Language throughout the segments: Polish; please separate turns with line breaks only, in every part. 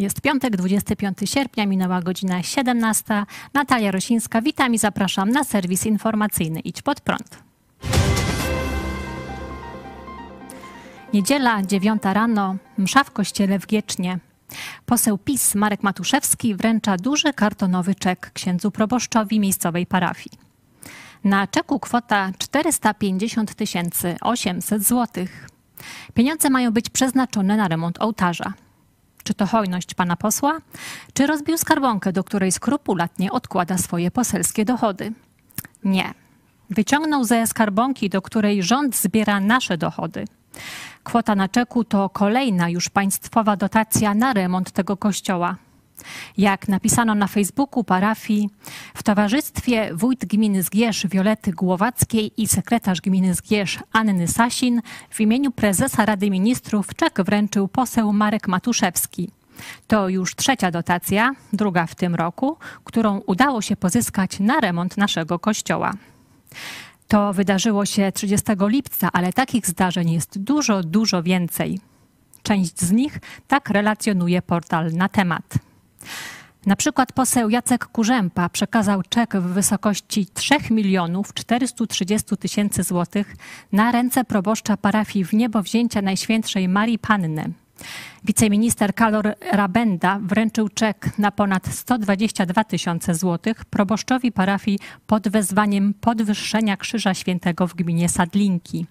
Jest piątek, 25 sierpnia, minęła godzina 17. Natalia Rosińska, witam i zapraszam na serwis informacyjny Idź Pod Prąd. Niedziela, 9 rano, msza w kościele w Giecznie. Poseł PiS Marek Matuszewski wręcza duży kartonowy czek księdzu proboszczowi miejscowej parafii. Na czeku kwota 450 800 zł. Pieniądze mają być przeznaczone na remont ołtarza. Czy to hojność pana posła? Czy rozbił skarbonkę, do której skrupulatnie odkłada swoje poselskie dochody? Nie. Wyciągnął ze skarbonki, do której rząd zbiera nasze dochody. Kwota na czeku to kolejna już państwowa dotacja na remont tego kościoła. Jak napisano na Facebooku parafii, w towarzystwie wójt gminy Zgierz Wiolety Głowackiej i sekretarz gminy Zgierz Anny Sasin w imieniu prezesa Rady Ministrów czek wręczył poseł Marek Matuszewski. To już trzecia dotacja, druga w tym roku, którą udało się pozyskać na remont naszego kościoła. To wydarzyło się 30 lipca, ale takich zdarzeń jest dużo, dużo więcej. Część z nich tak relacjonuje portal na temat. Na przykład poseł Jacek Kurzępa przekazał czek w wysokości 3 milionów 430 tysięcy złotych na ręce proboszcza parafii w niebo wzięcia Najświętszej Marii Panny. Wiceminister Kalor Rabenda wręczył czek na ponad 122 tysiące złotych proboszczowi parafii pod wezwaniem podwyższenia Krzyża Świętego w gminie Sadlinki.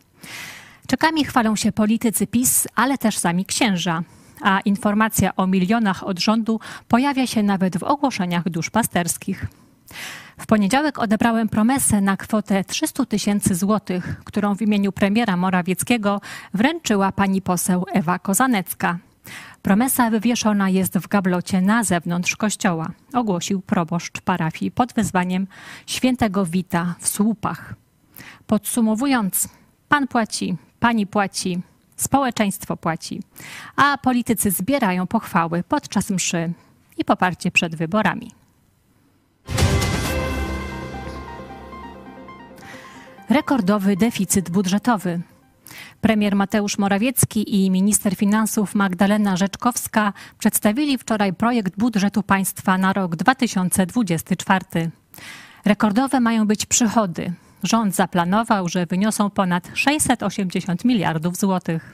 Czekami chwalą się politycy PiS, ale też sami księża a informacja o milionach od rządu pojawia się nawet w ogłoszeniach duszpasterskich. W poniedziałek odebrałem promesę na kwotę 300 tysięcy złotych, którą w imieniu premiera Morawieckiego wręczyła pani poseł Ewa Kozanecka. Promesa wywieszona jest w gablocie na zewnątrz kościoła, ogłosił proboszcz parafii pod wezwaniem świętego Wita w słupach. Podsumowując, pan płaci, pani płaci, społeczeństwo płaci, a politycy zbierają pochwały podczas mszy i poparcie przed wyborami. Rekordowy deficyt budżetowy. Premier Mateusz Morawiecki i minister finansów Magdalena Rzeczkowska przedstawili wczoraj projekt budżetu państwa na rok 2024. Rekordowe mają być przychody Rząd zaplanował, że wyniosą ponad 680 miliardów złotych.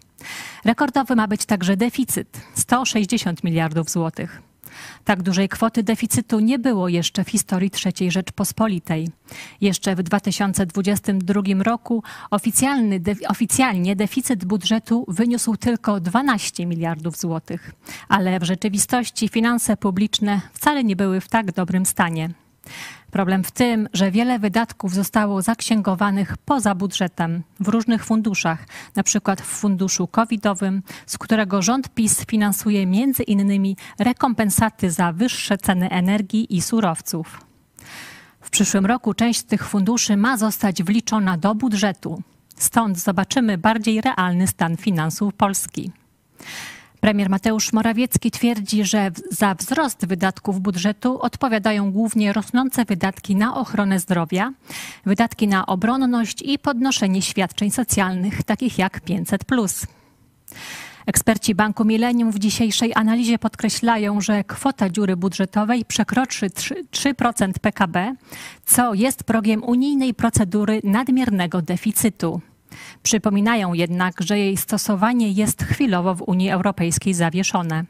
Rekordowy ma być także deficyt 160 miliardów złotych. Tak dużej kwoty deficytu nie było jeszcze w historii III Rzeczpospolitej. Jeszcze w 2022 roku oficjalny, de, oficjalnie deficyt budżetu wyniósł tylko 12 miliardów złotych, ale w rzeczywistości finanse publiczne wcale nie były w tak dobrym stanie. Problem w tym, że wiele wydatków zostało zaksięgowanych poza budżetem w różnych funduszach, przykład w funduszu covidowym, z którego rząd PiS finansuje między innymi rekompensaty za wyższe ceny energii i surowców. W przyszłym roku część tych funduszy ma zostać wliczona do budżetu. Stąd zobaczymy bardziej realny stan finansów Polski. Premier Mateusz Morawiecki twierdzi, że za wzrost wydatków budżetu odpowiadają głównie rosnące wydatki na ochronę zdrowia, wydatki na obronność i podnoszenie świadczeń socjalnych, takich jak 500. Eksperci Banku Millennium w dzisiejszej analizie podkreślają, że kwota dziury budżetowej przekroczy 3% PKB, co jest progiem unijnej procedury nadmiernego deficytu. Przypominają jednak, że jej stosowanie jest chwilowo w Unii Europejskiej zawieszone.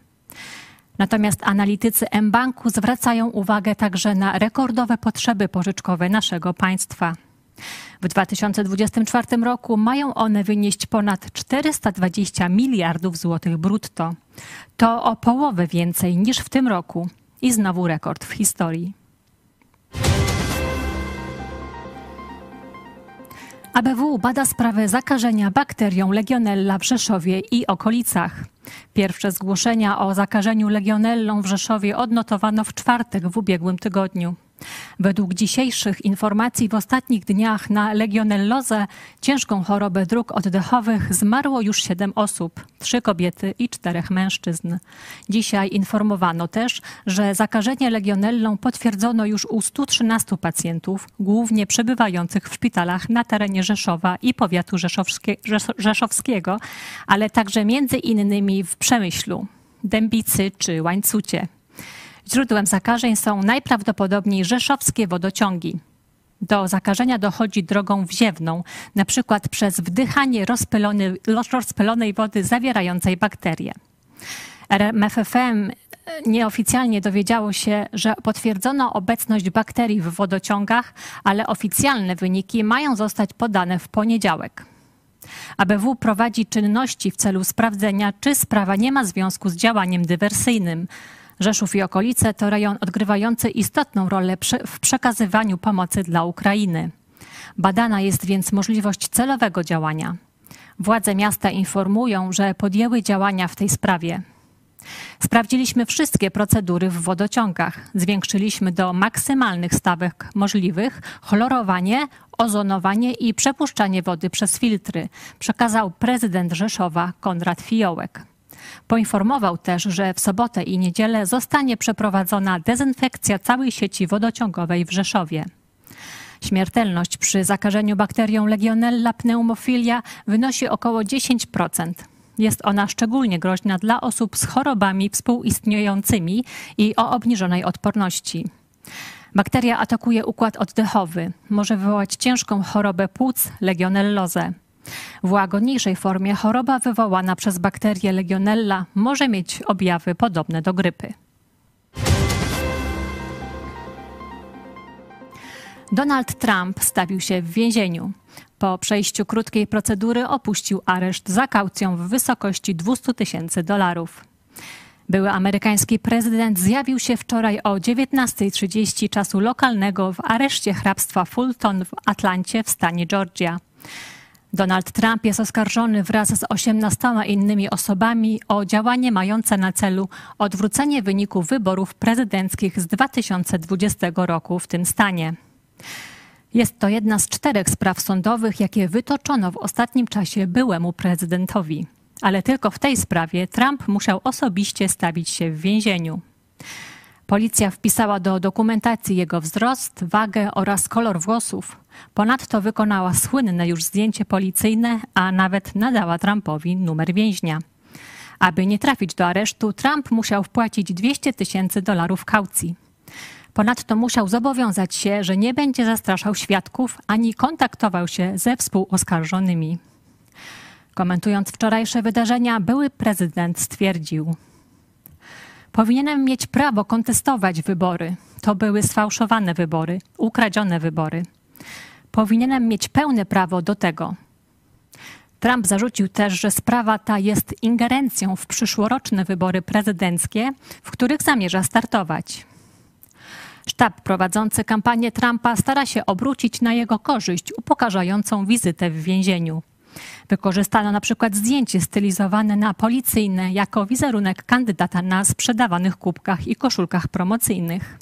Natomiast analitycy M-Banku zwracają uwagę także na rekordowe potrzeby pożyczkowe naszego państwa. W 2024 roku mają one wynieść ponad 420 miliardów złotych brutto. To o połowę więcej niż w tym roku i znowu rekord w historii. ABW bada sprawę zakażenia bakterią Legionella w Rzeszowie i okolicach. Pierwsze zgłoszenia o zakażeniu legionellą w Rzeszowie odnotowano w czwartek w ubiegłym tygodniu. Według dzisiejszych informacji w ostatnich dniach na legionellozę, ciężką chorobę dróg oddechowych, zmarło już siedem osób, trzy kobiety i czterech mężczyzn. Dzisiaj informowano też, że zakażenie legionellą potwierdzono już u 113 pacjentów, głównie przebywających w szpitalach na terenie Rzeszowa i powiatu rzeszowskiego, ale także między innymi w Przemyślu. Dębicy czy Łańcucie. Źródłem zakażeń są najprawdopodobniej rzeszowskie wodociągi. Do zakażenia dochodzi drogą wziewną, przykład przez wdychanie rozpylonej wody zawierającej bakterie. RMFFM nieoficjalnie dowiedziało się, że potwierdzono obecność bakterii w wodociągach, ale oficjalne wyniki mają zostać podane w poniedziałek. ABW prowadzi czynności w celu sprawdzenia, czy sprawa nie ma związku z działaniem dywersyjnym. Rzeszów i okolice to rejon odgrywający istotną rolę w przekazywaniu pomocy dla Ukrainy. Badana jest więc możliwość celowego działania. Władze miasta informują, że podjęły działania w tej sprawie. Sprawdziliśmy wszystkie procedury w wodociągach. Zwiększyliśmy do maksymalnych stawek możliwych chlorowanie, ozonowanie i przepuszczanie wody przez filtry, przekazał prezydent Rzeszowa Konrad Fiołek. Poinformował też, że w sobotę i niedzielę zostanie przeprowadzona dezynfekcja całej sieci wodociągowej w Rzeszowie. Śmiertelność przy zakażeniu bakterią Legionella pneumofilia wynosi około 10%. Jest ona szczególnie groźna dla osób z chorobami współistniejącymi i o obniżonej odporności. Bakteria atakuje układ oddechowy, może wywołać ciężką chorobę płuc, legionellozę. W łagodniejszej formie choroba wywołana przez bakterię Legionella może mieć objawy podobne do grypy. Donald Trump stawił się w więzieniu. Po przejściu krótkiej procedury opuścił areszt za kaucją w wysokości 200 tysięcy dolarów. Były amerykański prezydent zjawił się wczoraj o 19.30 czasu lokalnego w areszcie hrabstwa Fulton w Atlancie w stanie Georgia. Donald Trump jest oskarżony wraz z 18 innymi osobami o działanie mające na celu odwrócenie wyniku wyborów prezydenckich z 2020 roku w tym stanie. Jest to jedna z czterech spraw sądowych, jakie wytoczono w ostatnim czasie byłemu prezydentowi. Ale tylko w tej sprawie Trump musiał osobiście stawić się w więzieniu. Policja wpisała do dokumentacji jego wzrost, wagę oraz kolor włosów. Ponadto wykonała słynne już zdjęcie policyjne, a nawet nadała Trumpowi numer więźnia. Aby nie trafić do aresztu, Trump musiał wpłacić 200 tysięcy dolarów kaucji. Ponadto musiał zobowiązać się, że nie będzie zastraszał świadków ani kontaktował się ze współoskarżonymi. Komentując wczorajsze wydarzenia, były prezydent stwierdził: Powinienem mieć prawo kontestować wybory. To były sfałszowane wybory, ukradzione wybory. Powinienem mieć pełne prawo do tego. Trump zarzucił też, że sprawa ta jest ingerencją w przyszłoroczne wybory prezydenckie, w których zamierza startować. Sztab prowadzący kampanię Trumpa stara się obrócić na jego korzyść upokarzającą wizytę w więzieniu. Wykorzystano na przykład zdjęcie stylizowane na policyjne jako wizerunek kandydata na sprzedawanych kubkach i koszulkach promocyjnych.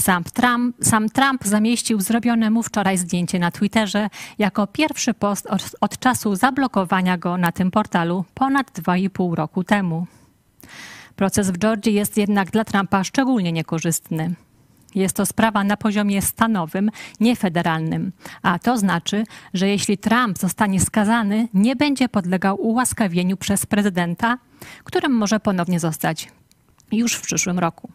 Sam Trump, sam Trump zamieścił zrobione mu wczoraj zdjęcie na Twitterze jako pierwszy post od, od czasu zablokowania go na tym portalu ponad 2,5 roku temu. Proces w Georgii jest jednak dla Trumpa szczególnie niekorzystny. Jest to sprawa na poziomie stanowym, nie federalnym. A to znaczy, że jeśli Trump zostanie skazany, nie będzie podlegał ułaskawieniu przez prezydenta, którym może ponownie zostać już w przyszłym roku.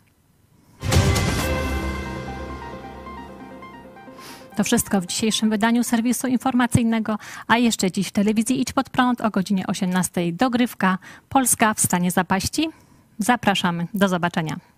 To wszystko w dzisiejszym wydaniu serwisu informacyjnego, a jeszcze dziś w telewizji Idź Pod Prąd o godzinie 18 dogrywka Polska w stanie zapaści. Zapraszamy. Do zobaczenia.